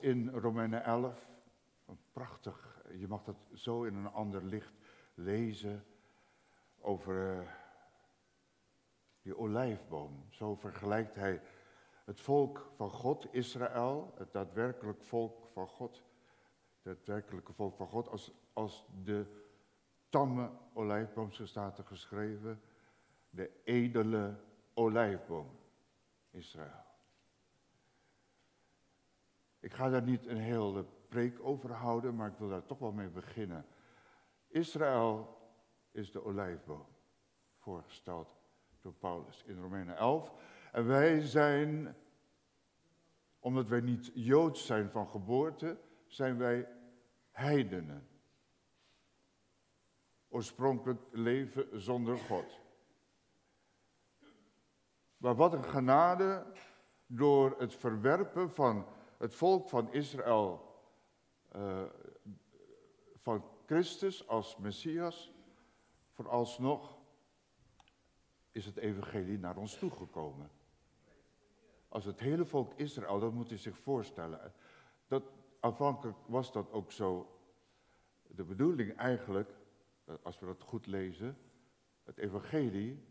In Romeinen 11, prachtig, je mag dat zo in een ander licht lezen over uh, die olijfboom. Zo vergelijkt hij het volk van God, Israël, het daadwerkelijk volk van God, het daadwerkelijke volk van God, als, als de tamme olijfboom, zo staat er geschreven, de edele olijfboom, Israël. Ik ga daar niet een hele preek over houden, maar ik wil daar toch wel mee beginnen. Israël is de olijfboom, voorgesteld door Paulus in Romeinen 11. En wij zijn, omdat wij niet Joods zijn van geboorte, zijn wij heidenen. Oorspronkelijk leven zonder God. Maar wat een genade door het verwerpen van het volk van Israël, uh, van Christus als Messias, vooralsnog is het evangelie naar ons toegekomen. Als het hele volk Israël, dat moet u zich voorstellen. Dat, aanvankelijk was dat ook zo de bedoeling eigenlijk, eh, als we dat goed lezen, het evangelie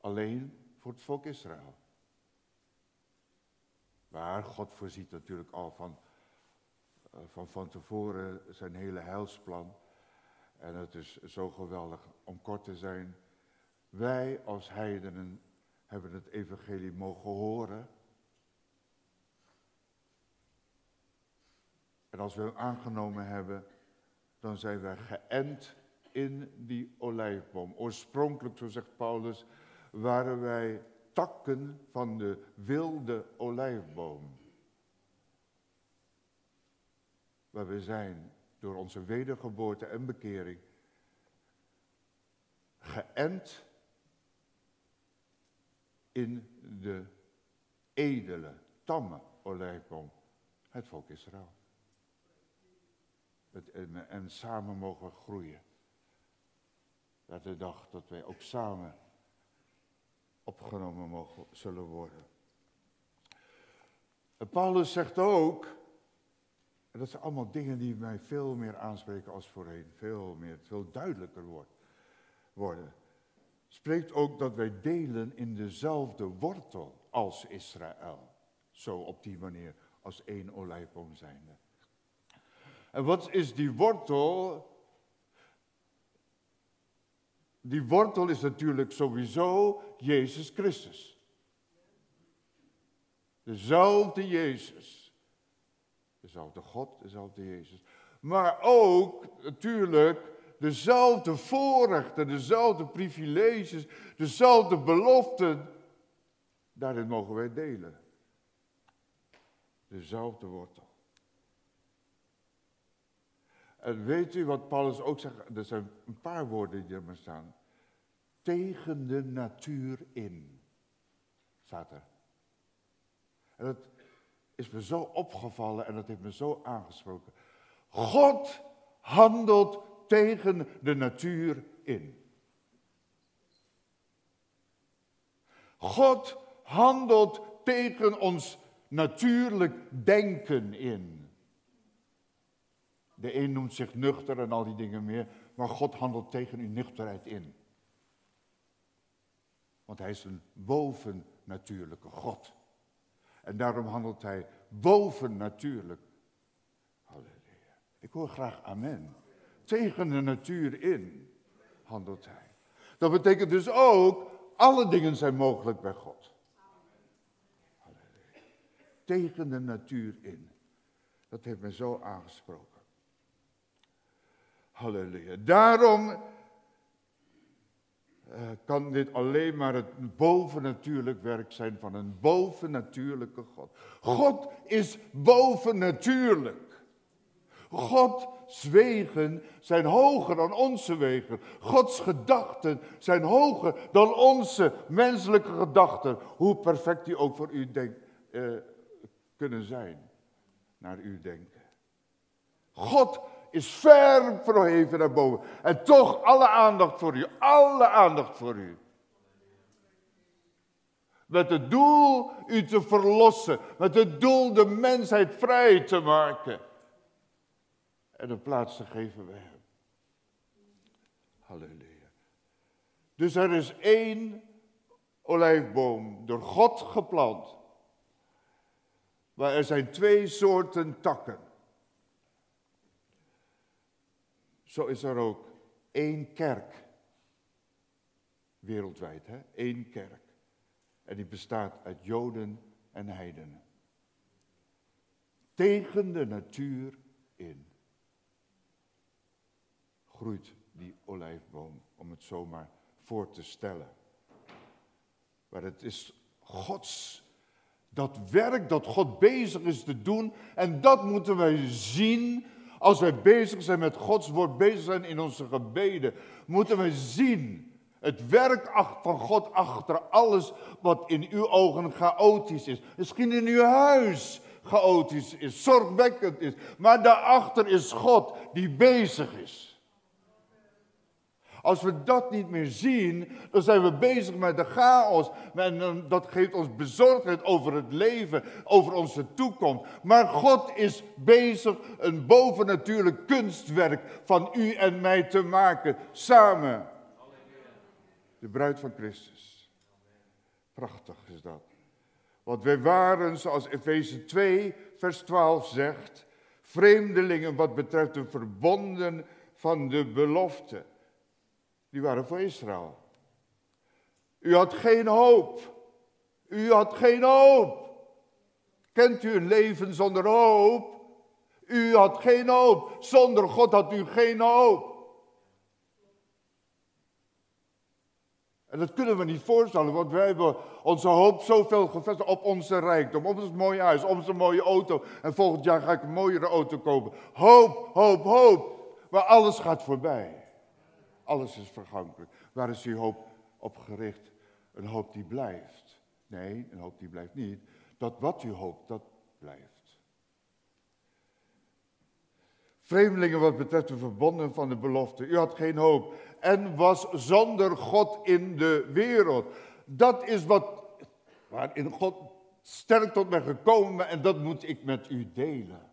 alleen voor het volk Israël. Maar God voorziet natuurlijk al van, eh, van, van tevoren zijn hele heilsplan. En het is zo geweldig om kort te zijn. Wij als heidenen hebben het evangelie mogen horen. En als we hem aangenomen hebben, dan zijn wij geënt in die olijfboom. Oorspronkelijk, zo zegt Paulus, waren wij takken van de wilde olijfboom. Waar we zijn door onze wedergeboorte en bekering geënt in de edele, tamme olijfboom, het volk Israël. Het, en, en samen mogen groeien. Dat de dag dat wij ook samen opgenomen mogen, zullen worden. En Paulus zegt ook, en dat zijn allemaal dingen die mij veel meer aanspreken als voorheen, veel meer, veel duidelijker worden. Spreekt ook dat wij delen in dezelfde wortel als Israël. Zo op die manier, als één olijfboom zijnde. En wat is die wortel? Die wortel is natuurlijk sowieso Jezus Christus. Dezelfde Jezus. Dezelfde God, dezelfde Jezus. Maar ook natuurlijk dezelfde voorrechten, dezelfde privileges, dezelfde beloften. Daarin mogen wij delen. Dezelfde wortel. En weet u wat Paulus ook zegt? Er zijn een paar woorden die er maar staan. Tegen de natuur in, staat er. En dat is me zo opgevallen en dat heeft me zo aangesproken. God handelt tegen de natuur in. God handelt tegen ons natuurlijk denken in. De een noemt zich nuchter en al die dingen meer, maar God handelt tegen uw nuchterheid in. Want hij is een bovennatuurlijke God. En daarom handelt hij bovennatuurlijk. Halleluja. Ik hoor graag amen. Tegen de natuur in handelt hij. Dat betekent dus ook, alle dingen zijn mogelijk bij God. Halleluja. Tegen de natuur in. Dat heeft me zo aangesproken. Halleluja. Daarom uh, kan dit alleen maar het bovennatuurlijk werk zijn van een bovennatuurlijke God. God is bovennatuurlijk. Gods wegen zijn hoger dan onze wegen. Gods gedachten zijn hoger dan onze menselijke gedachten. Hoe perfect die ook voor u uh, kunnen zijn. Naar u denken. God is ver verheven naar boven. En toch alle aandacht voor u, alle aandacht voor u. Met het doel u te verlossen. Met het doel de mensheid vrij te maken. En een plaats te geven bij hem. Halleluja. Dus er is één olijfboom door God geplant. Maar er zijn twee soorten takken. Zo is er ook één kerk. Wereldwijd, hè? Eén kerk. En die bestaat uit Joden en heidenen. Tegen de natuur in. Groeit die olijfboom, om het zomaar voor te stellen. Maar het is Gods, dat werk dat God bezig is te doen. En dat moeten wij zien als wij bezig zijn met Gods woord, bezig zijn in onze gebeden. Moeten wij zien het werk van God achter alles wat in uw ogen chaotisch is. Misschien in uw huis chaotisch is, zorgwekkend is. Maar daarachter is God die bezig is. Als we dat niet meer zien, dan zijn we bezig met de chaos. En dat geeft ons bezorgdheid over het leven, over onze toekomst. Maar God is bezig een bovennatuurlijk kunstwerk van u en mij te maken, samen. De bruid van Christus. Prachtig is dat. Want wij waren, zoals Efeze 2, vers 12 zegt, vreemdelingen wat betreft de verbonden van de belofte. Die waren voor Israël. U had geen hoop. U had geen hoop. Kent u een leven zonder hoop? U had geen hoop. Zonder God had u geen hoop. En dat kunnen we niet voorstellen, want wij hebben onze hoop zoveel gevestigd op onze rijkdom, op ons mooie huis, op onze mooie auto. En volgend jaar ga ik een mooiere auto kopen. Hoop, hoop, hoop. Maar alles gaat voorbij. Alles is vergankelijk. Waar is uw hoop op gericht? Een hoop die blijft. Nee, een hoop die blijft niet. Dat wat u hoopt, dat blijft. Vreemdelingen wat betreft de verbonden van de belofte. U had geen hoop en was zonder God in de wereld. Dat is wat waarin God sterk tot mij gekomen en dat moet ik met u delen.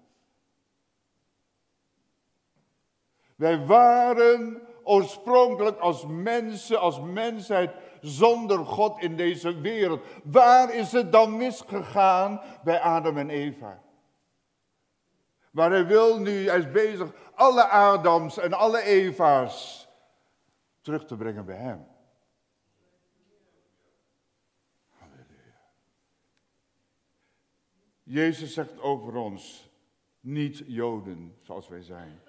Wij waren oorspronkelijk als mensen, als mensheid, zonder God in deze wereld. Waar is het dan misgegaan bij Adam en Eva? Maar hij wil nu, hij is bezig, alle Adams en alle Eva's terug te brengen bij hem. Jezus zegt over ons, niet Joden zoals wij zijn.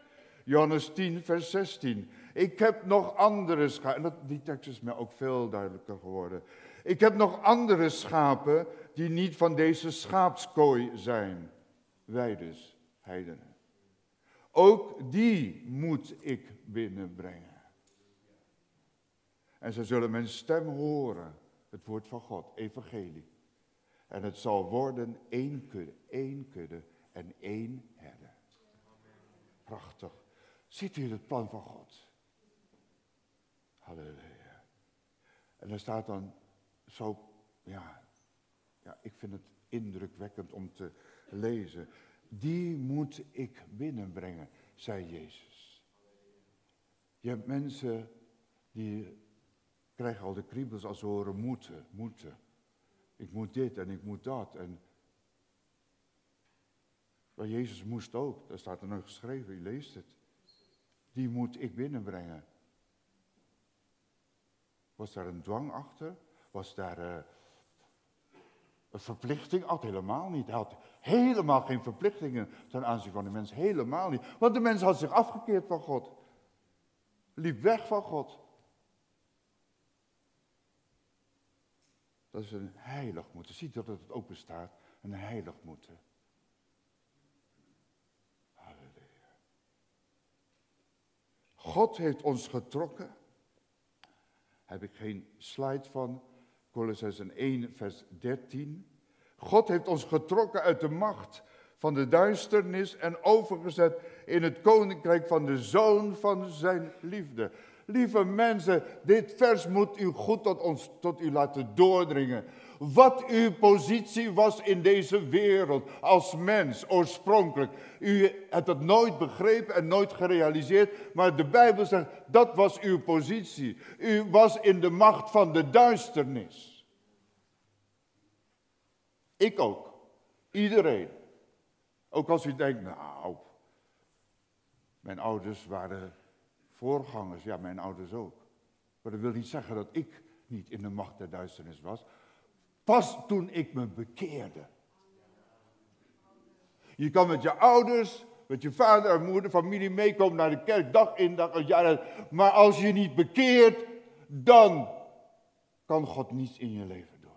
Johannes 10, vers 16. Ik heb nog andere schapen. En die tekst is mij ook veel duidelijker geworden. Ik heb nog andere schapen die niet van deze schaapskooi zijn. Wij dus, heidenen. Ook die moet ik binnenbrengen. En ze zullen mijn stem horen, het woord van God, evangelie. En het zal worden één kudde, één kudde en één herder. Prachtig. Ziet u het plan van God? Halleluja. En er staat dan zo, ja, ja, ik vind het indrukwekkend om te lezen. Die moet ik binnenbrengen, zei Jezus. Je hebt mensen die krijgen al de kriebels als ze horen moeten, moeten. Ik moet dit en ik moet dat. En maar Jezus moest ook, daar staat er nog geschreven, u leest het. Die moet ik binnenbrengen. Was daar een dwang achter? Was daar uh, een verplichting? Had helemaal niet. Hij had helemaal geen verplichtingen ten aanzien van de mens. Helemaal niet. Want de mens had zich afgekeerd van God. Liep weg van God. Dat is een heilig moeten. Ziet dat het open staat. Een heilig moeten. Halleluja. God heeft ons getrokken heb ik geen slide van. Colossensen 1, vers 13. God heeft ons getrokken uit de macht van de duisternis en overgezet in het koninkrijk van de zoon van zijn liefde. Lieve mensen, dit vers moet u goed tot, ons, tot u laten doordringen. Wat uw positie was in deze wereld als mens oorspronkelijk. U hebt het nooit begrepen en nooit gerealiseerd, maar de Bijbel zegt dat was uw positie. U was in de macht van de duisternis. Ik ook. Iedereen. Ook als u denkt, nou, mijn ouders waren voorgangers. Ja, mijn ouders ook. Maar dat wil niet zeggen dat ik niet in de macht der duisternis was. Pas toen ik me bekeerde. Je kan met je ouders, met je vader en moeder, familie meekomen naar de kerk, dag in dag maar als je niet bekeert, dan kan God niets in je leven doen.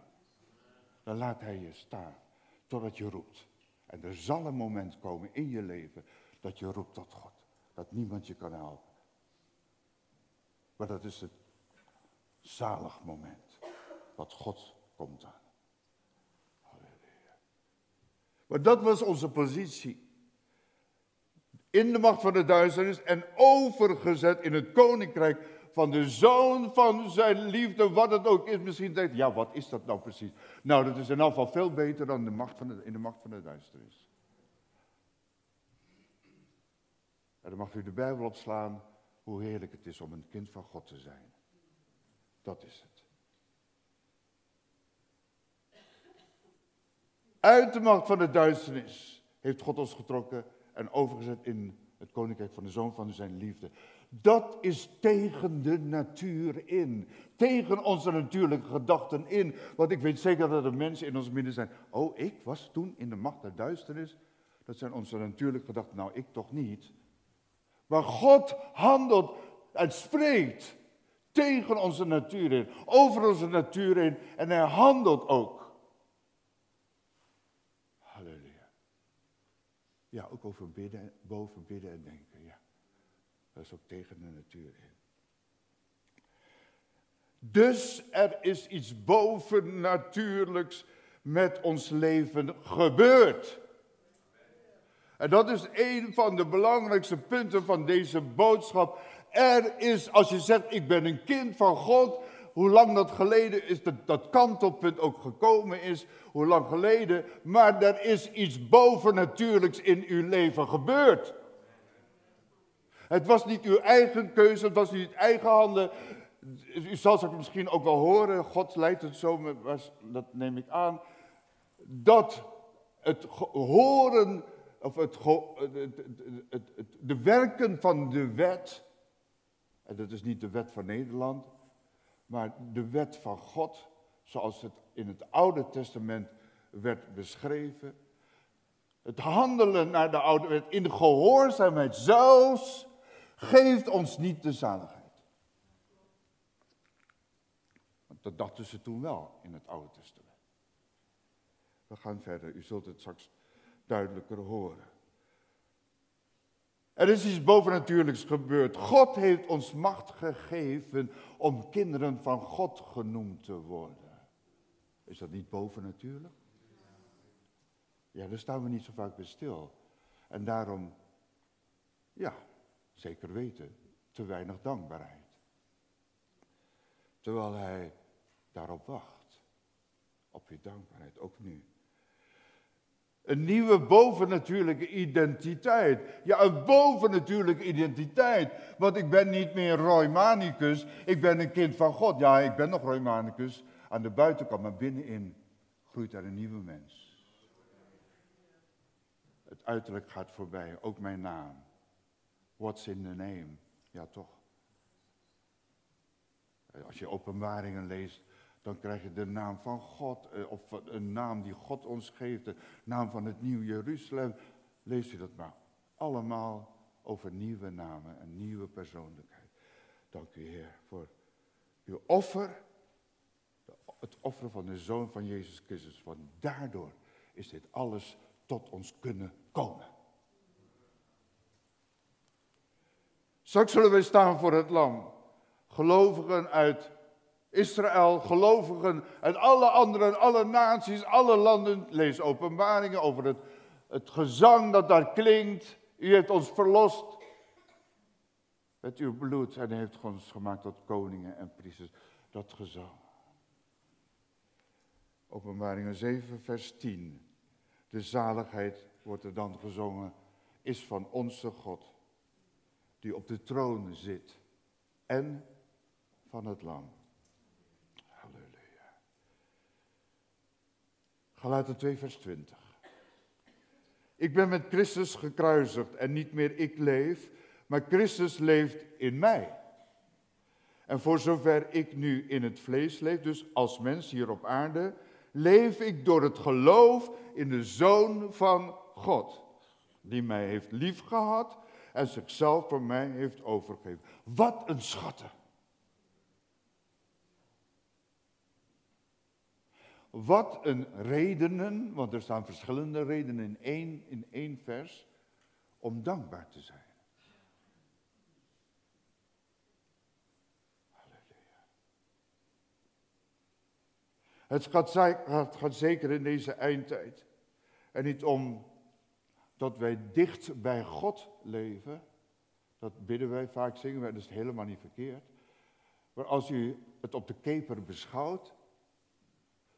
Dan laat hij je staan totdat je roept. En er zal een moment komen in je leven dat je roept tot God. Dat niemand je kan helpen. Maar dat is het zalig moment. Wat God komt aan. Halleluja. Maar dat was onze positie. In de macht van de duisternis en overgezet in het koninkrijk van de zoon van zijn liefde, wat het ook is. Misschien denkt, ja, wat is dat nou precies? Nou, dat is in elk geval veel beter dan de macht van de, in de macht van de duisternis. En dan mag u de Bijbel opslaan, hoe heerlijk het is om een kind van God te zijn. Dat is het. Uit de macht van de duisternis heeft God ons getrokken en overgezet in het koninkrijk van de zoon van zijn liefde. Dat is tegen de natuur in. Tegen onze natuurlijke gedachten in. Want ik weet zeker dat er mensen in ons midden zijn. Oh, ik was toen in de macht der duisternis. Dat zijn onze natuurlijke gedachten. Nou, ik toch niet. Maar God handelt en spreekt tegen onze natuur in. Over onze natuur in. En hij handelt ook. Halleluja. Ja, ook over bidden, boven bidden en denken. Ja. Dat is ook tegen de natuur in. Dus er is iets bovennatuurlijks met ons leven gebeurd. En dat is een van de belangrijkste punten van deze boodschap. Er is, als je zegt, ik ben een kind van God, hoe lang dat geleden is, dat, dat kantelpunt ook gekomen is, hoe lang geleden, maar er is iets bovennatuurlijks in uw leven gebeurd. Het was niet uw eigen keuze, het was niet uw eigen handen. U zal het misschien ook wel horen, God leidt het zo, dat neem ik aan. Dat het horen, of het, de werken van de wet, en dat is niet de wet van Nederland, maar de wet van God, zoals het in het Oude Testament werd beschreven. Het handelen naar de oude wet in de gehoorzaamheid zelfs geeft ons niet de zaligheid. Want dat dachten ze toen wel in het Oude Testament. We gaan verder, u zult het straks duidelijker horen. Er is iets bovennatuurlijks gebeurd. God heeft ons macht gegeven om kinderen van God genoemd te worden. Is dat niet bovennatuurlijk? Ja, daar staan we niet zo vaak bij stil. En daarom, ja, zeker weten, te weinig dankbaarheid. Terwijl hij daarop wacht. Op je dankbaarheid, ook nu. Een nieuwe bovennatuurlijke identiteit. Ja, een bovennatuurlijke identiteit. Want ik ben niet meer Roy Manicus, ik ben een kind van God. Ja, ik ben nog Roy Manicus aan de buitenkant, maar binnenin groeit er een nieuwe mens. Het uiterlijk gaat voorbij, ook mijn naam. What's in the name? Ja, toch. Als je openbaringen leest, dan krijg je de naam van God, eh, of een naam die God ons geeft, de naam van het Nieuw Jeruzalem. Lees je dat maar. Allemaal over nieuwe namen en nieuwe persoonlijkheid. Dank u Heer voor uw offer, het offer van de Zoon van Jezus Christus. Want daardoor is dit alles tot ons kunnen komen. Straks zullen wij staan voor het lam. Gelovigen uit Israël, gelovigen uit alle andere, alle naties, alle landen. Lees openbaringen over het, het gezang dat daar klinkt. U heeft ons verlost. met uw bloed en heeft ons gemaakt tot koningen en priesters. Dat gezang. Openbaringen 7, vers 10. De zaligheid wordt er dan gezongen, is van onze God, die op de troon zit en van het lam. Galaten 2, vers 20. Ik ben met Christus gekruisigd en niet meer ik leef, maar Christus leeft in mij. En voor zover ik nu in het vlees leef, dus als mens hier op aarde, leef ik door het geloof in de Zoon van God, die mij heeft liefgehad en zichzelf voor mij heeft overgegeven. Wat een schatten. Wat een redenen, want er staan verschillende redenen in één, in één vers, om dankbaar te zijn. Het gaat, het gaat zeker in deze eindtijd. En niet om dat wij dicht bij God leven. Dat bidden wij vaak, zingen wij, dat is helemaal niet verkeerd. Maar als u het op de keper beschouwt,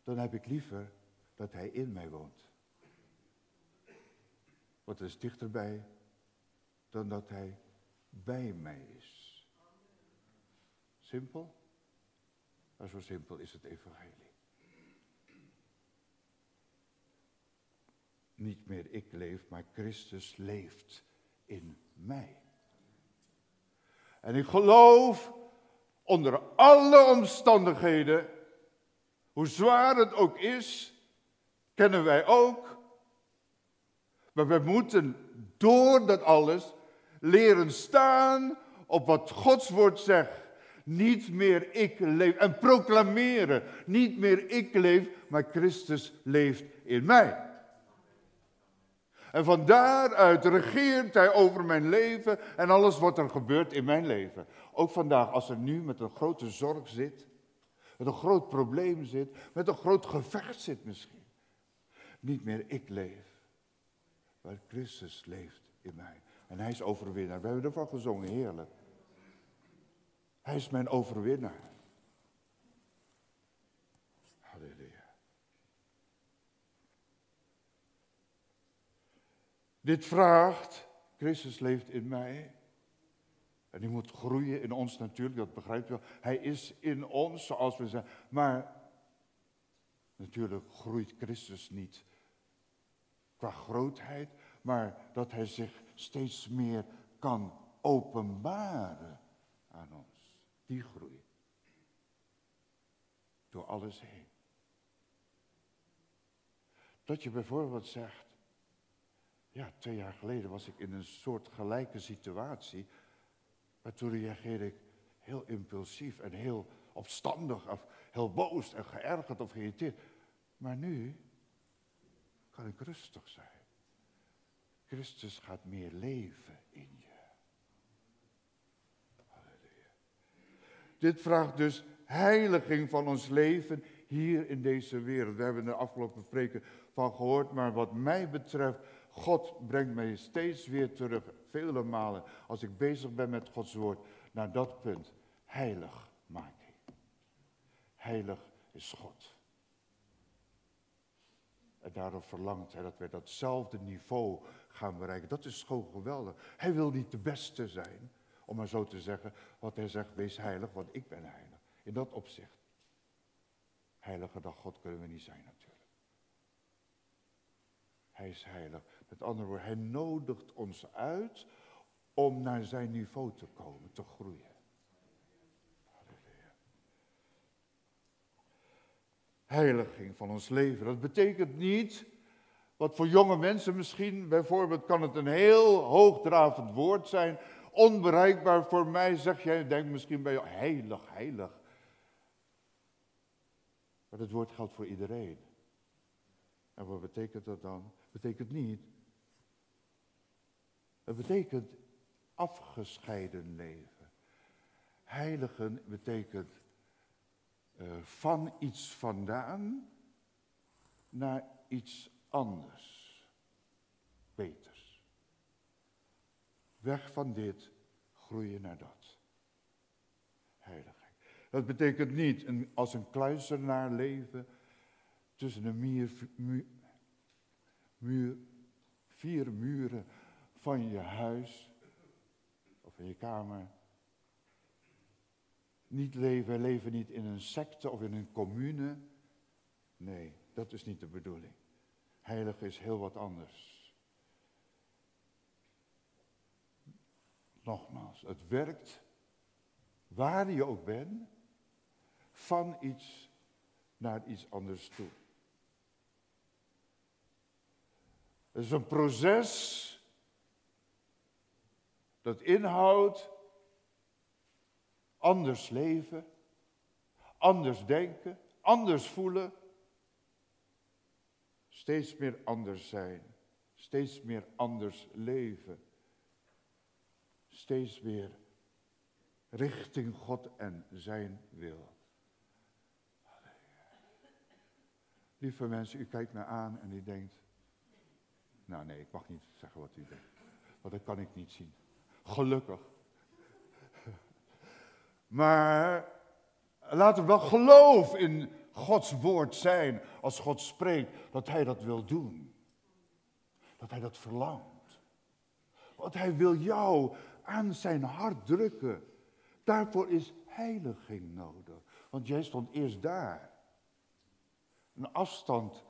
dan heb ik liever dat hij in mij woont. Want is dichterbij dan dat hij bij mij is. Simpel? Maar zo simpel is het evangelie. Niet meer ik leef, maar Christus leeft in mij. En ik geloof onder alle omstandigheden, hoe zwaar het ook is, kennen wij ook. Maar we moeten door dat alles leren staan op wat Gods woord zegt. Niet meer ik leef. En proclameren. Niet meer ik leef, maar Christus leeft in mij. En van daaruit regeert hij over mijn leven en alles wat er gebeurt in mijn leven. Ook vandaag, als er nu met een grote zorg zit, met een groot probleem zit, met een groot gevecht zit misschien. Niet meer ik leef, maar Christus leeft in mij. En hij is overwinnaar. We hebben ervan gezongen, heerlijk. Hij is mijn overwinnaar. Dit vraagt, Christus leeft in mij. En die moet groeien in ons natuurlijk, dat begrijpt u wel. Hij is in ons, zoals we zeggen. Maar natuurlijk groeit Christus niet qua grootheid, maar dat hij zich steeds meer kan openbaren aan ons. Die groei. Door alles heen. Dat je bijvoorbeeld zegt, ja, twee jaar geleden was ik in een soort gelijke situatie. Maar toen reageerde ik heel impulsief en heel opstandig, of heel boos en geërgerd of geïrriteerd. Maar nu kan ik rustig zijn. Christus gaat meer leven in je. Halleluja. Dit vraagt dus heiliging van ons leven hier in deze wereld. We hebben de afgelopen preken van gehoord, maar wat mij betreft God brengt mij steeds weer terug, vele malen, als ik bezig ben met Gods woord, naar dat punt. Heilig maken. Heilig is God. En daarom verlangt hij dat wij datzelfde niveau gaan bereiken. Dat is gewoon geweldig. Hij wil niet de beste zijn, om maar zo te zeggen. Want hij zegt, wees heilig, want ik ben heilig. In dat opzicht. Heiliger dan God kunnen we niet zijn natuurlijk. Hij is heilig. Met andere woorden, hij nodigt ons uit om naar zijn niveau te komen, te groeien. Halleluja. Heiliging van ons leven. Dat betekent niet, wat voor jonge mensen misschien, bijvoorbeeld kan het een heel hoogdravend woord zijn, onbereikbaar voor mij, zeg jij, denk misschien bij jou, heilig, heilig. Maar het woord geldt voor iedereen. En wat betekent dat dan? Betekent niet het betekent afgescheiden leven. Heiligen betekent uh, van iets vandaan naar iets anders, beters. Weg van dit, groeien naar dat. Heiligheid. Dat betekent niet een, als een kluizenaar leven tussen muur, muur, vier muren van je huis of in je kamer. Niet leven, leven niet in een secte of in een commune. Nee, dat is niet de bedoeling. Heilig is heel wat anders. Nogmaals, het werkt waar je ook bent, van iets naar iets anders toe. Het is een proces dat inhoudt anders leven, anders denken, anders voelen, steeds meer anders zijn, steeds meer anders leven, steeds meer richting God en zijn wil. Lieve mensen, u kijkt me aan en u denkt, nou nee, ik mag niet zeggen wat u denkt, want dat kan ik niet zien. Gelukkig. Maar laat er wel geloof in Gods woord zijn als God spreekt dat Hij dat wil doen. Dat Hij dat verlangt. Want Hij wil jou aan zijn hart drukken. Daarvoor is heiliging nodig. Want jij stond eerst daar. Een afstand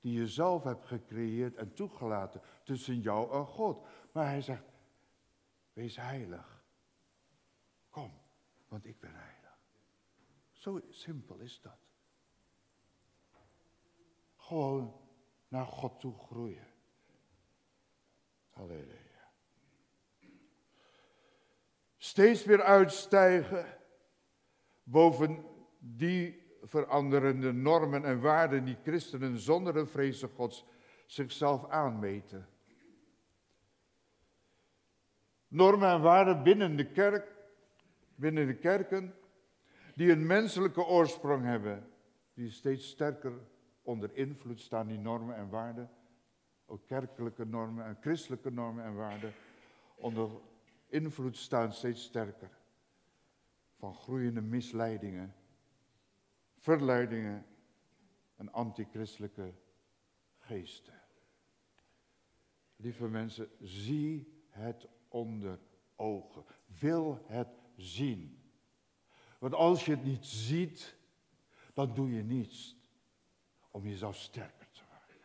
die je zelf hebt gecreëerd en toegelaten tussen jou en God. Maar hij zegt, wees heilig. Kom, want ik ben heilig. Zo simpel is dat. Gewoon naar God toe groeien. Halleluja. Steeds weer uitstijgen boven die veranderende normen en waarden die christenen zonder een vrezen gods zichzelf aanmeten. Normen en waarden binnen de kerk, binnen de kerken, die een menselijke oorsprong hebben, die steeds sterker onder invloed staan, die normen en waarden, ook kerkelijke normen en christelijke normen en waarden, onder invloed staan steeds sterker van groeiende misleidingen, verleidingen en antichristelijke geesten. Lieve mensen, zie het onder ogen. Wil het zien. Want als je het niet ziet, dan doe je niets om jezelf sterker te maken.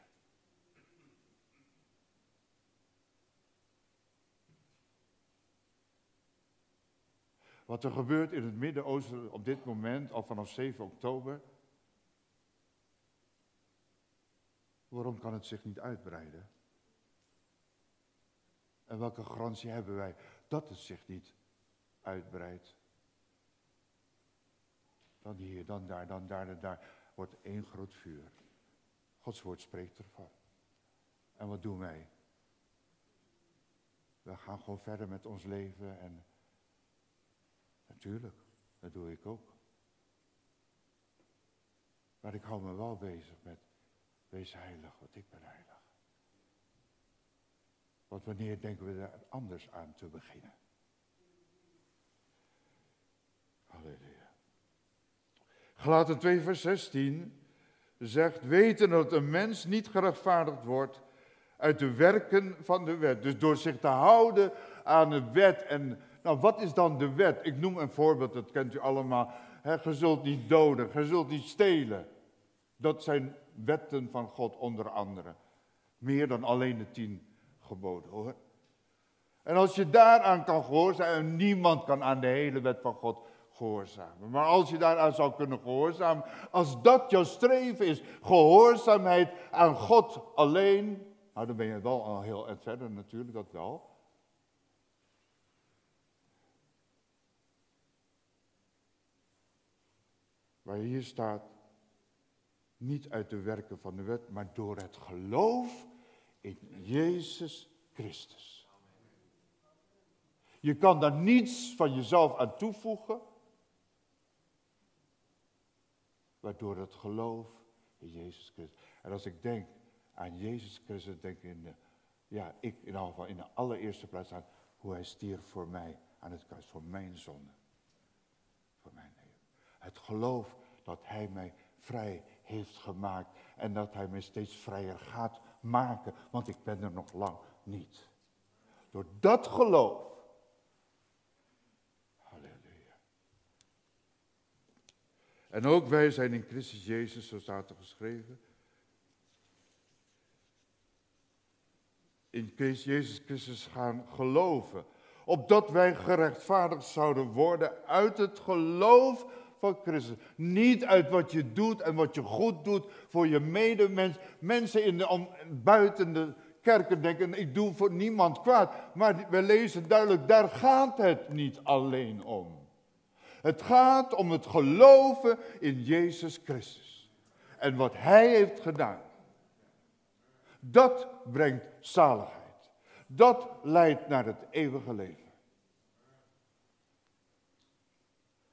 Wat er gebeurt in het Midden-Oosten op dit moment, al vanaf 7 oktober. Waarom kan het zich niet uitbreiden? En welke garantie hebben wij dat het zich niet uitbreidt? Dan hier, dan daar, dan daar, dan daar. Wordt één groot vuur. Gods woord spreekt ervan. En wat doen wij? We gaan gewoon verder met ons leven en natuurlijk, dat doe ik ook. Maar ik hou me wel bezig met, wees heilig, want ik ben heilig. Want wanneer denken we er anders aan te beginnen? Halleluja. Gelaten 2 vers 16 zegt, weten dat een mens niet gerechtvaardigd wordt uit de werken van de wet. Dus door zich te houden aan de wet. En nou, wat is dan de wet? Ik noem een voorbeeld, dat kent u allemaal. Je zult niet doden, je zult niet stelen. Dat zijn wetten van God onder andere. Meer dan alleen de tien geboden hoor. En als je daaraan kan gehoorzamen, niemand kan aan de hele wet van God gehoorzamen. Maar als je daaraan zou kunnen gehoorzamen, als dat jouw streven is, gehoorzaamheid aan God alleen, nou dan ben je wel al heel erg verder natuurlijk, dat wel. Waar hier staat, niet uit de werken van de wet, maar door het geloof in Jezus Christus. Je kan daar niets van jezelf aan toevoegen, waardoor het geloof in Jezus Christus. En als ik denk aan Jezus Christus, denk ik in de, ja, ik in ieder geval in de allereerste plaats aan hoe hij stierf voor mij aan het kruis voor mijn zonde. Voor mijn leven. Het geloof dat hij mij vrij heeft gemaakt en dat hij mij steeds vrijer gaat maken, want ik ben er nog lang niet. Door dat geloof. Halleluja. En ook wij zijn in Christus Jezus, zo staat er geschreven. In Jezus Christus gaan geloven. Opdat wij gerechtvaardigd zouden worden uit het geloof van Christus. Niet uit wat je doet en wat je goed doet voor je medemens. Mensen in de, buiten de kerken denken, ik doe voor niemand kwaad. Maar we lezen duidelijk, daar gaat het niet alleen om. Het gaat om het geloven in Jezus Christus. En wat Hij heeft gedaan. Dat brengt zaligheid. Dat leidt naar het eeuwige leven.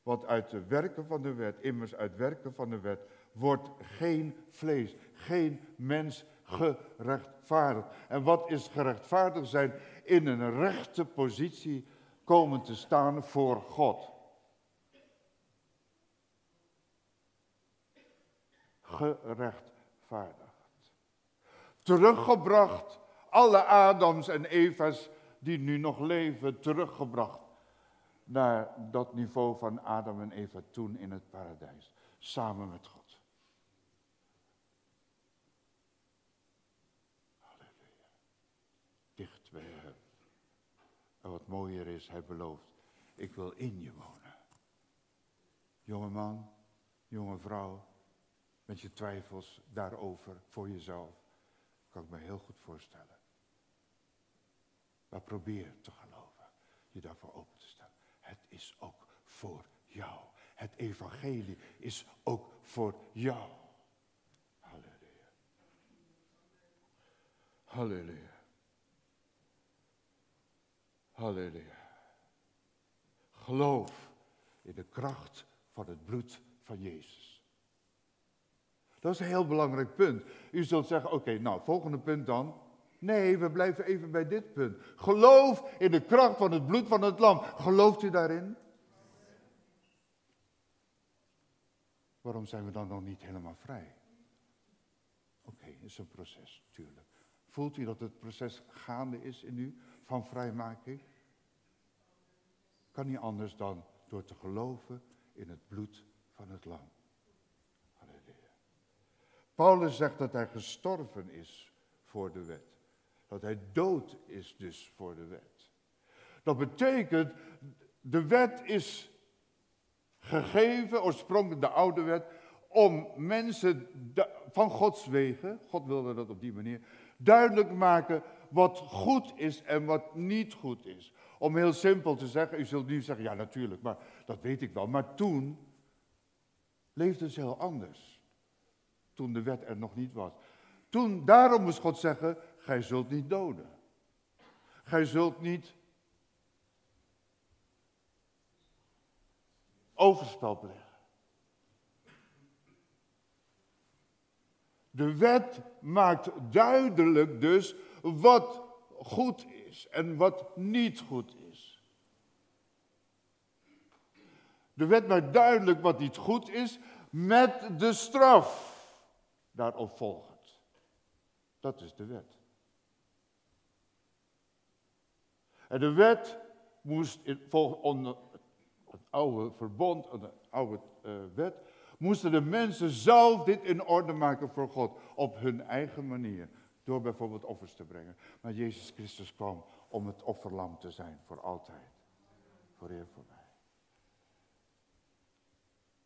Want uit de werken van de wet, immers uit werken van de wet, wordt geen vlees, geen mens gerechtvaardigd. En wat is gerechtvaardigd zijn? In een rechte positie komen te staan voor God. Gerechtvaardigd. Teruggebracht, alle Adams en Eva's die nu nog leven, teruggebracht naar dat niveau van Adam en Eva toen in het paradijs. Samen met God. Halleluja. Dicht bij hem. En wat mooier is, hij belooft, ik wil in je wonen. Jonge man, jonge vrouw, met je twijfels daarover voor jezelf, kan ik me heel goed voorstellen. Maar probeer te geloven, je daarvoor open. Het is ook voor jou. Het evangelie is ook voor jou. Halleluja. Halleluja. Halleluja. Geloof in de kracht van het bloed van Jezus. Dat is een heel belangrijk punt. U zult zeggen, oké, nou, volgende punt dan. Nee, we blijven even bij dit punt. Geloof in de kracht van het bloed van het lam. Gelooft u daarin? Waarom zijn we dan nog niet helemaal vrij? Oké, het is een proces, tuurlijk. Voelt u dat het proces gaande is in u van vrijmaking? Kan niet anders dan door te geloven in het bloed van het lam. Halleluja. Paulus zegt dat hij gestorven is voor de wet. Dat hij dood is dus voor de wet. Dat betekent, de wet is gegeven, oorspronkelijk de oude wet, om mensen van Gods wegen, God wilde dat op die manier, duidelijk maken wat goed is en wat niet goed is. Om heel simpel te zeggen, u zult nu zeggen, ja natuurlijk, maar dat weet ik wel. Maar toen leefden ze heel anders. Toen de wet er nog niet was. Toen, daarom moest God zeggen, gij zult niet doden. Gij zult niet overspel plegen. De wet maakt duidelijk dus wat goed is en wat niet goed is. De wet maakt duidelijk wat niet goed is met de straf daarop volgend. Dat is de wet. En de wet moest onder het oude verbond, de oude uh, wet, moesten de mensen zelf dit in orde maken voor God. Op hun eigen manier. Door bijvoorbeeld offers te brengen. Maar Jezus Christus kwam om het offerlam te zijn voor altijd. Voor eer voor mij.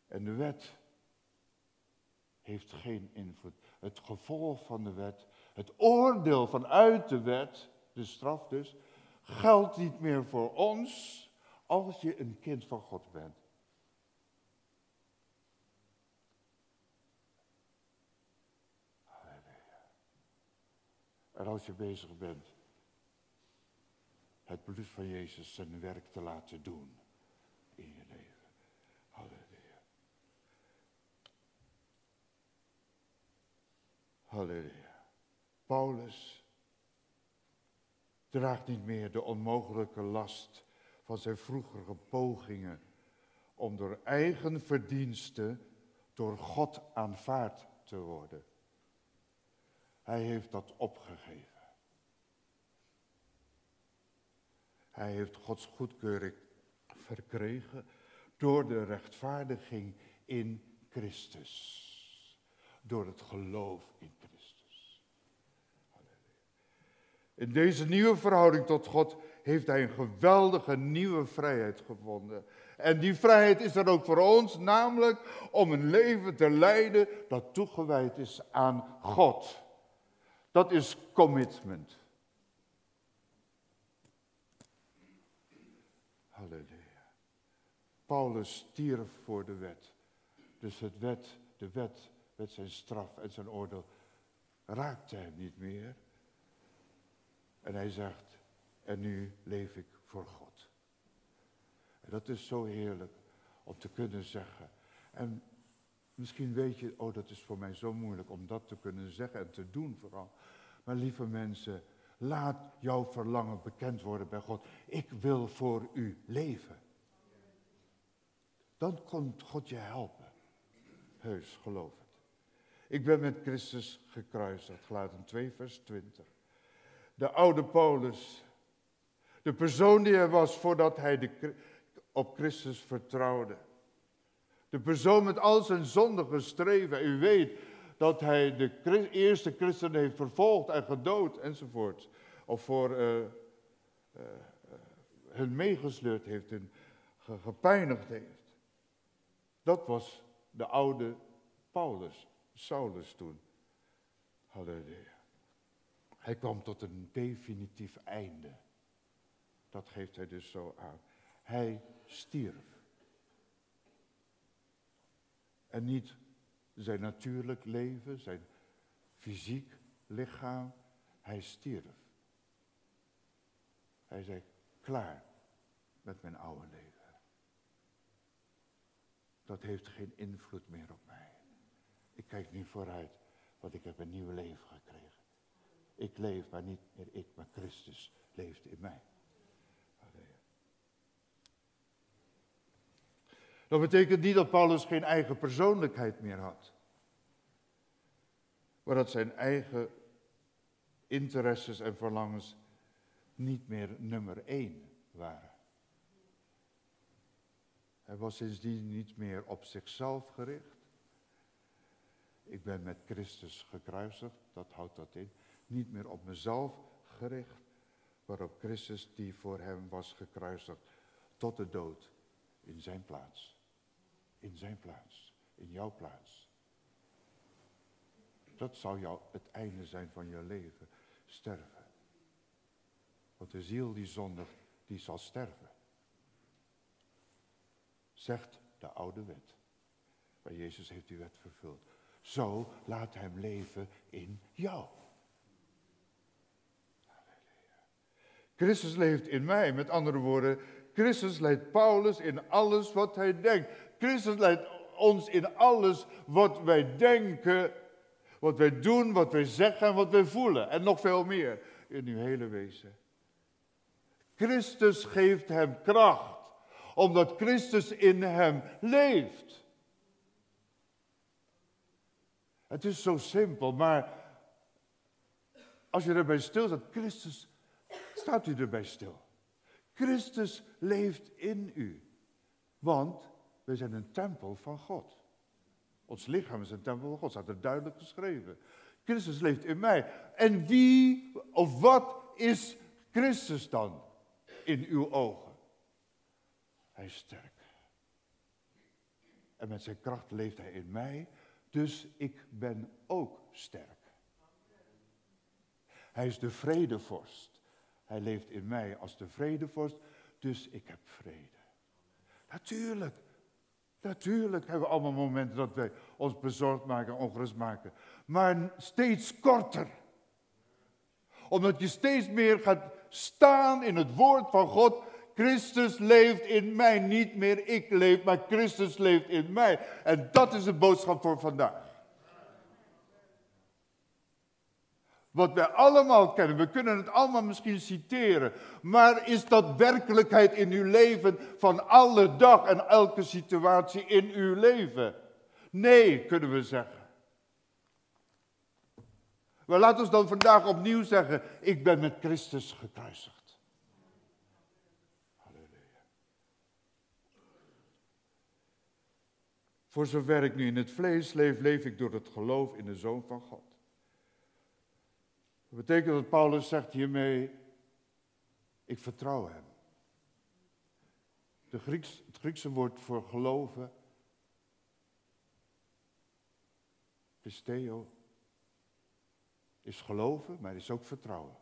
En de wet heeft geen invloed. Het gevolg van de wet, het oordeel vanuit de wet, de straf dus, geldt niet meer voor ons als je een kind van God bent. En als je bezig bent het bloed van Jezus zijn werk te laten doen in je leven. Halleluja. Halleluja. Paulus draagt niet meer de onmogelijke last van zijn vroegere pogingen om door eigen verdiensten door God aanvaard te worden. Hij heeft dat opgegeven. Hij heeft Gods goedkeuring verkregen door de rechtvaardiging in Christus. Door het geloof in Christus. In deze nieuwe verhouding tot God heeft hij een geweldige nieuwe vrijheid gevonden. En die vrijheid is er ook voor ons, namelijk om een leven te leiden dat toegewijd is aan God. Dat is commitment. Halleluja. Paulus stierf voor de wet. Dus het wet, de wet met zijn straf en zijn oordeel raakte hem niet meer. En hij zegt, en nu leef ik voor God. En dat is zo heerlijk om te kunnen zeggen. En misschien weet je, oh dat is voor mij zo moeilijk om dat te kunnen zeggen en te doen vooral. Maar lieve mensen, laat jouw verlangen bekend worden bij God. Ik wil voor u leven. Dan komt God je helpen. Heus, geloof het. Ik ben met Christus gekruisigd, Gelaten 2 vers 20. De oude Paulus, de persoon die hij was voordat hij de, op Christus vertrouwde. De persoon met al zijn zondige streven. U weet dat hij de eerste christenen heeft vervolgd en gedood enzovoort. Of voor uh, hun meegesleurd heeft, hun gepijnigd heeft. Dat was de oude Paulus, Saulus toen. Halleluja. Hij kwam tot een definitief einde. Dat geeft hij dus zo aan. Hij stierf. En niet zijn natuurlijk leven, zijn fysiek lichaam. Hij stierf. Hij zei, klaar met mijn oude leven. Dat heeft geen invloed meer op mij. Ik kijk nu vooruit, want ik heb een nieuw leven gekregen. Ik leef, maar niet meer ik, maar Christus leeft in mij. Dat betekent niet dat Paulus geen eigen persoonlijkheid meer had. Maar dat zijn eigen interesses en verlangens niet meer nummer één waren. Hij was sindsdien niet meer op zichzelf gericht. Ik ben met Christus gekruisigd, dat houdt dat in. Niet meer op mezelf gericht, maar op Christus die voor hem was gekruisigd tot de dood in zijn plaats in zijn plaats, in jouw plaats. Dat zou jou het einde zijn van je leven, sterven. Want de ziel die zondigt, die zal sterven. Zegt de oude wet. Maar Jezus heeft die wet vervuld. Zo laat hem leven in jou. Christus leeft in mij. Met andere woorden, Christus leidt Paulus in alles wat hij denkt. Christus leidt ons in alles wat wij denken, wat wij doen, wat wij zeggen en wat wij voelen. En nog veel meer in uw hele wezen. Christus geeft hem kracht, omdat Christus in hem leeft. Het is zo simpel, maar als je erbij stilstaat, Christus, staat u erbij stil. Christus leeft in u. Want wij zijn een tempel van God. Ons lichaam is een tempel van God, staat er duidelijk geschreven. Christus leeft in mij. En wie of wat is Christus dan in uw ogen? Hij is sterk. En met zijn kracht leeft hij in mij, dus ik ben ook sterk. Hij is de vredevorst. Hij leeft in mij als de vredevorst, dus ik heb vrede. Natuurlijk, Natuurlijk hebben we allemaal momenten dat wij ons bezorgd maken, ongerust maken. Maar steeds korter. Omdat je steeds meer gaat staan in het woord van God. Christus leeft in mij, niet meer ik leef, maar Christus leeft in mij. En dat is de boodschap voor vandaag. Wat wij allemaal kennen. We kunnen het allemaal misschien citeren. Maar is dat werkelijkheid in uw leven van alle dag en elke situatie in uw leven? Nee, kunnen we zeggen. Maar laat ons dan vandaag opnieuw zeggen, ik ben met Christus gekruisigd. Halleluja. Voor zover ik nu in het vlees leef, leef ik door het geloof in de Zoon van God. Dat betekent dat Paulus zegt hiermee, ik vertrouw hem. De Grieks, het Griekse woord voor geloven, pisteo, is geloven, maar is ook vertrouwen.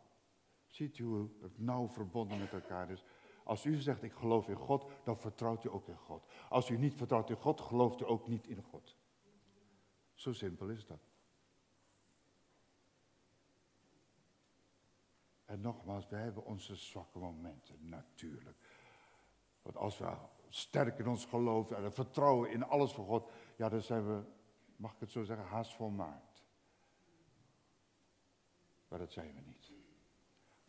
Ziet u hoe het nauw verbonden met elkaar is? Als u zegt, ik geloof in God, dan vertrouwt u ook in God. Als u niet vertrouwt in God, gelooft u ook niet in God. Zo simpel is dat. En nogmaals, we hebben onze zwakke momenten, natuurlijk. Want als we sterk in ons geloof en vertrouwen in alles van God, ja, dan zijn we, mag ik het zo zeggen, haast volmaakt. Maar dat zijn we niet.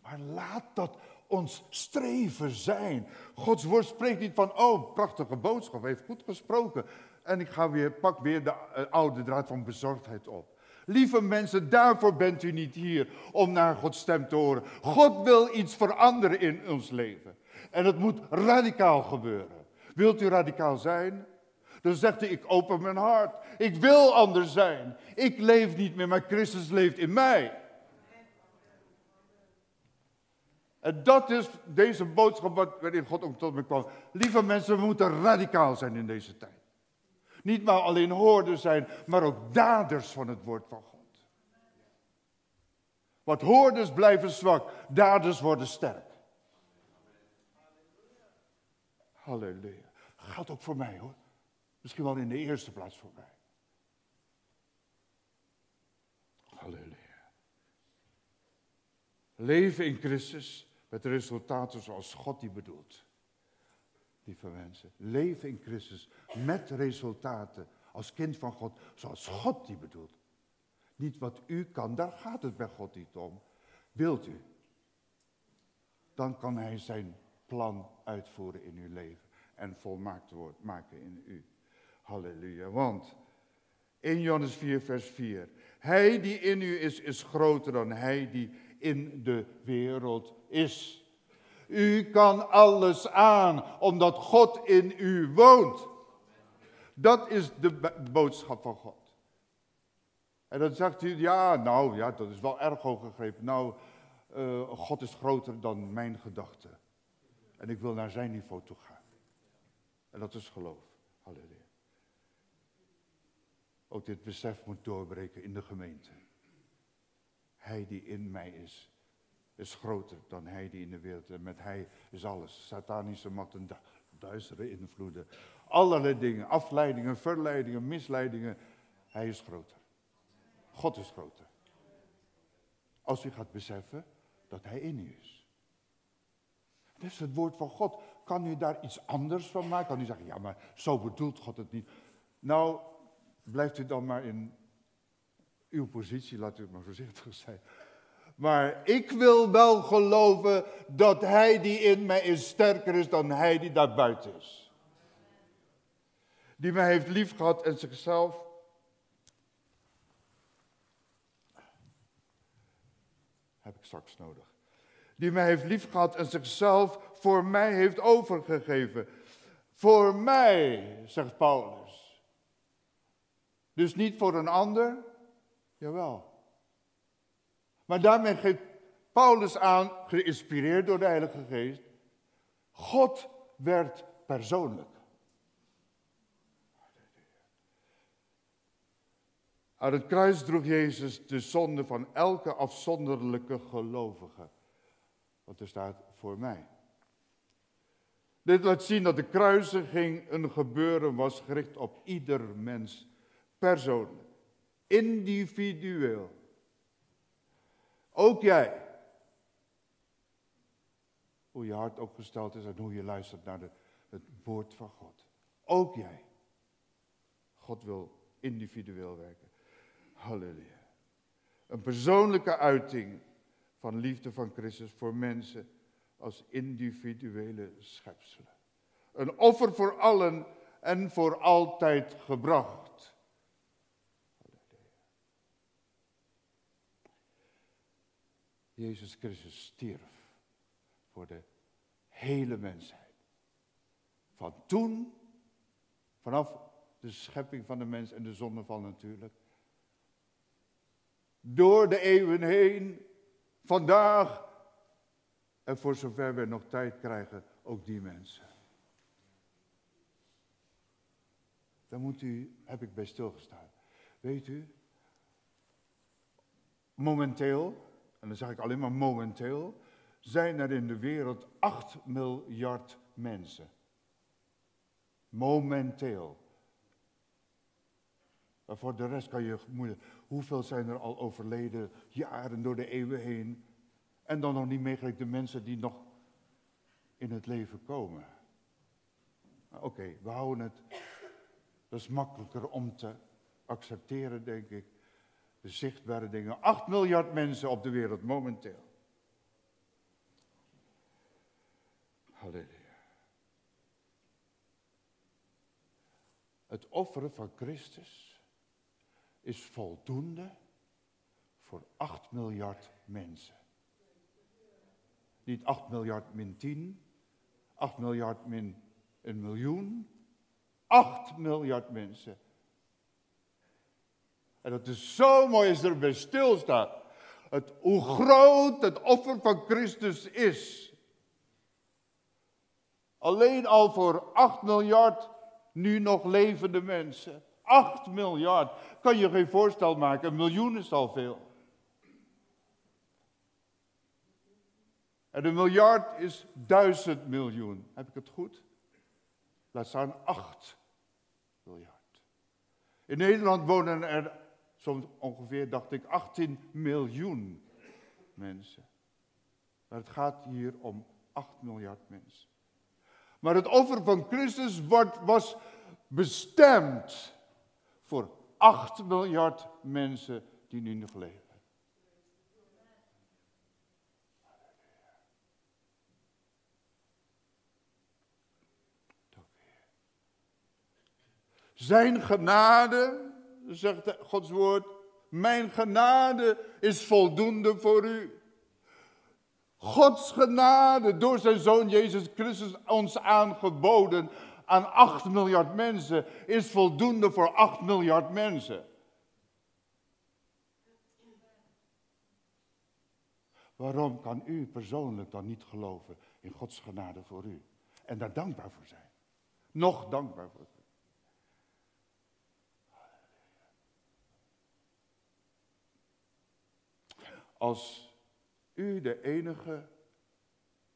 Maar laat dat ons streven zijn. Gods woord spreekt niet van, oh, prachtige boodschap, heeft goed gesproken. En ik ga weer, pak weer de eh, oude draad van bezorgdheid op. Lieve mensen, daarvoor bent u niet hier om naar Gods stem te horen. God wil iets veranderen in ons leven. En het moet radicaal gebeuren. Wilt u radicaal zijn? Dan zegt u, ik open mijn hart. Ik wil anders zijn. Ik leef niet meer, maar Christus leeft in mij. En dat is deze boodschap waarin God ook tot me kwam. Lieve mensen, we moeten radicaal zijn in deze tijd. Niet maar alleen hoorders zijn, maar ook daders van het woord van God. Want hoorders blijven zwak, daders worden sterk. Halleluja. Gaat ook voor mij hoor. Misschien wel in de eerste plaats voor mij. Halleluja. Leven in Christus met resultaten zoals God die bedoelt. Lieve mensen, leven in Christus met resultaten als kind van God zoals God die bedoelt. Niet wat u kan, daar gaat het bij God niet om. Wilt u? Dan kan Hij zijn plan uitvoeren in uw leven en volmaakt maken in u. Halleluja. Want in Johannes 4, vers 4. Hij die in u is, is groter dan hij die in de wereld is. U kan alles aan, omdat God in u woont. Dat is de boodschap van God. En dan zegt u, ja, nou, ja, dat is wel erg hoog gegrepen. Nou, uh, God is groter dan mijn gedachten. En ik wil naar zijn niveau toe gaan. En dat is geloof. Halleluja. Ook dit besef moet doorbreken in de gemeente. Hij die in mij is, is groter dan hij die in de wereld is. Met hij is alles. Satanische machten, duistere invloeden. Allerlei dingen, afleidingen, verleidingen, misleidingen. Hij is groter. God is groter. Als u gaat beseffen dat hij in u is. Dat is het woord van God. Kan u daar iets anders van maken? Kan u zeggen, ja, maar zo bedoelt God het niet. Nou, blijft u dan maar in uw positie, laat u maar voorzichtig zijn. Maar ik wil wel geloven dat hij die in mij is sterker is dan hij die daar buiten is. Die mij heeft lief gehad en zichzelf. Heb ik straks nodig. Die mij heeft lief gehad en zichzelf voor mij heeft overgegeven. Voor mij, zegt Paulus. Dus niet voor een ander, jawel. Maar daarmee geeft Paulus aan, geïnspireerd door de Heilige Geest, God werd persoonlijk. Aan het kruis droeg Jezus de zonde van elke afzonderlijke gelovige. Want er staat voor mij. Dit laat zien dat de kruisiging een gebeuren was gericht op ieder mens persoonlijk, individueel. Ook jij. Hoe je hart opgesteld is en hoe je luistert naar de, het woord van God. Ook jij. God wil individueel werken. Halleluja. Een persoonlijke uiting van liefde van Christus voor mensen als individuele schepselen. Een offer voor allen en voor altijd gebracht. Jezus Christus stierf voor de hele mensheid. Van toen, vanaf de schepping van de mens en de zonneval natuurlijk. Door de eeuwen heen, vandaag en voor zover we nog tijd krijgen, ook die mensen. Daar moet u, heb ik bij stilgestaan. Weet u, momenteel, en dan zeg ik alleen maar momenteel, zijn er in de wereld 8 miljard mensen. Momenteel. Maar voor de rest kan je moeilijk. Hoeveel zijn er al overleden, jaren door de eeuwen heen? En dan nog niet meegelijk de mensen die nog in het leven komen. Oké, we houden het. Dat is makkelijker om te accepteren, denk ik. De zichtbare dingen. 8 miljard mensen op de wereld momenteel. Halleluja. Het offeren van Christus is voldoende voor 8 miljard mensen. Niet 8 miljard min 10, 8 miljard min een miljoen, 8 miljard mensen. En dat is zo mooi als er bij stilstaat. Het, hoe groot het offer van Christus is. Alleen al voor 8 miljard nu nog levende mensen. 8 miljard. Kan je geen voorstel maken, een miljoen is al veel. En een miljard is duizend miljoen. Heb ik het goed? Laat staan 8 miljard. In Nederland wonen er soms ongeveer, dacht ik, 18 miljoen mensen. Maar het gaat hier om 8 miljard mensen. Maar het offer van Christus wordt, was bestemd voor 8 miljard mensen die nu nog leven. Zijn genade, zegt Gods woord, mijn genade is voldoende voor u. Gods genade door zijn zoon Jezus Christus ons aangeboden aan 8 miljard mensen is voldoende voor 8 miljard mensen. Waarom kan u persoonlijk dan niet geloven in Gods genade voor u en daar dankbaar voor zijn? Nog dankbaar voor. Als u de enige,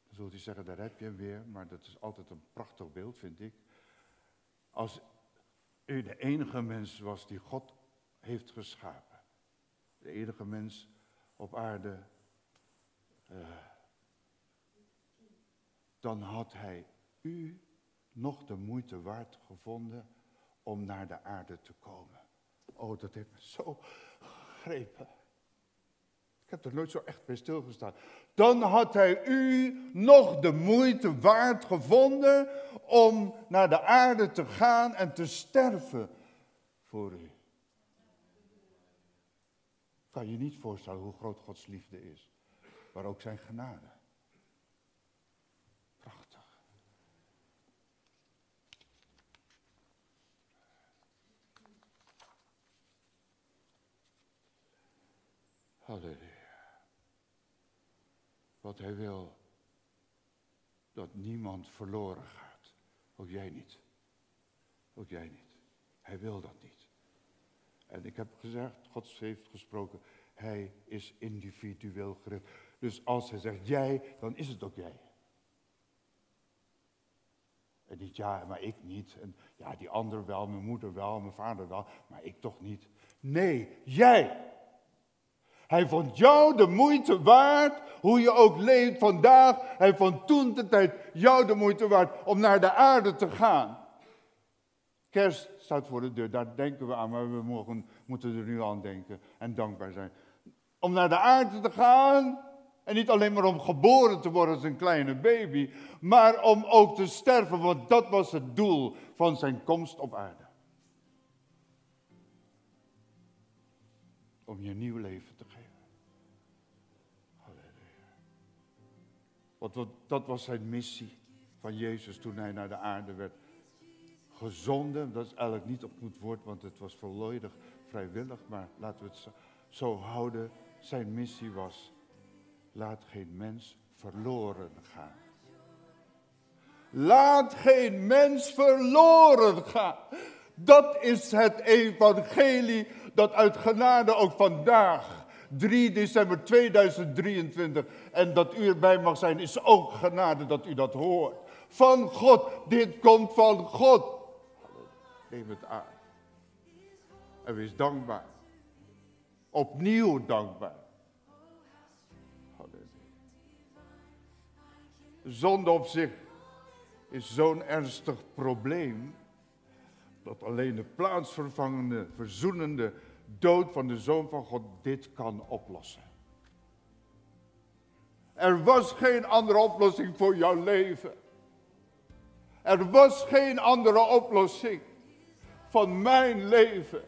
dan zult u zeggen, daar heb je hem weer, maar dat is altijd een prachtig beeld, vind ik. Als u de enige mens was die God heeft geschapen, de enige mens op aarde, uh, dan had hij u nog de moeite waard gevonden om naar de aarde te komen. Oh, dat heeft me zo gegrepen. Ik heb er nooit zo echt bij stilgestaan. Dan had hij u nog de moeite waard gevonden om naar de aarde te gaan en te sterven voor u. Kan je niet voorstellen hoe groot Gods liefde is, maar ook zijn genade. Prachtig. Halleluja. Wat hij wil. Dat niemand verloren gaat. Ook jij niet. Ook jij niet. Hij wil dat niet. En ik heb gezegd, God heeft gesproken, hij is individueel gericht. Dus als hij zegt jij, dan is het ook jij. En niet ja, maar ik niet. En ja, die ander wel, mijn moeder wel, mijn vader wel, maar ik toch niet. Nee, jij. Hij vond jou de moeite waard, hoe je ook leeft vandaag. Hij vond toen de tijd jou de moeite waard om naar de aarde te gaan. Kerst staat voor de deur, daar denken we aan, maar we mogen, moeten er nu aan denken en dankbaar zijn. om naar de aarde te gaan. En niet alleen maar om geboren te worden als een kleine baby, maar om ook te sterven, want dat was het doel van zijn komst op aarde. Om je nieuw leven Want dat was zijn missie van Jezus toen hij naar de aarde werd gezonden. Dat is eigenlijk niet op goed woord, want het was volledig vrijwillig. Maar laten we het zo houden. Zijn missie was, laat geen mens verloren gaan. Laat geen mens verloren gaan. Dat is het evangelie dat uit genade ook vandaag, 3 december 2023, en dat u erbij mag zijn, is ook genade dat u dat hoort. Van God, dit komt van God. Neem het aan. En wees dankbaar. Opnieuw dankbaar. Zonde op zich is zo'n ernstig probleem dat alleen de plaatsvervangende, verzoenende dood van de Zoon van God dit kan oplossen. Er was geen andere oplossing voor jouw leven. Er was geen andere oplossing van mijn leven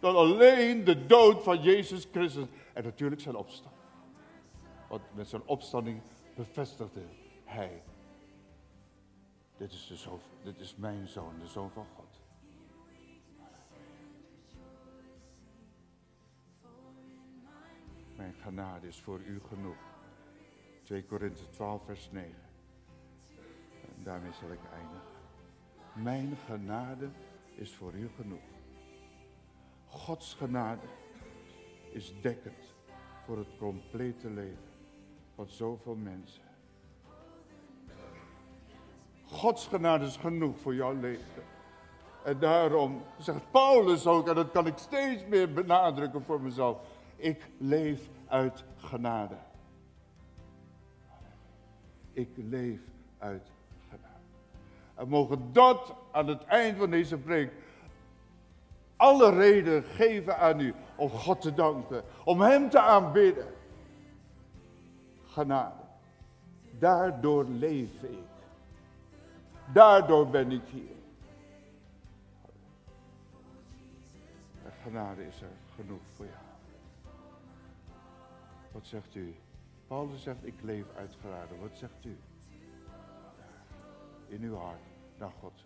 dan alleen de dood van Jezus Christus en natuurlijk zijn opstanding. Want met zijn opstanding bevestigde hij, dit is, de zoon, dit is mijn zoon, de zoon van God. Mijn genade is voor u genoeg. 2 Korinthe 12 vers 9. En daarmee zal ik eindigen. Mijn genade is voor u genoeg. Gods genade is dekkend voor het complete leven van zoveel mensen. Gods genade is genoeg voor jouw leven. En daarom zegt Paulus ook, en dat kan ik steeds meer benadrukken voor mezelf. Ik leef uit genade. Ik leef uit en mogen dat aan het eind van deze preek alle reden geven aan u om God te danken, om Hem te aanbidden. Genade. Daardoor leef ik. Daardoor ben ik hier. En genade is er genoeg voor jou. Wat zegt u? Paulus zegt, ik leef uit genade. Wat zegt u? in uw hart naar God.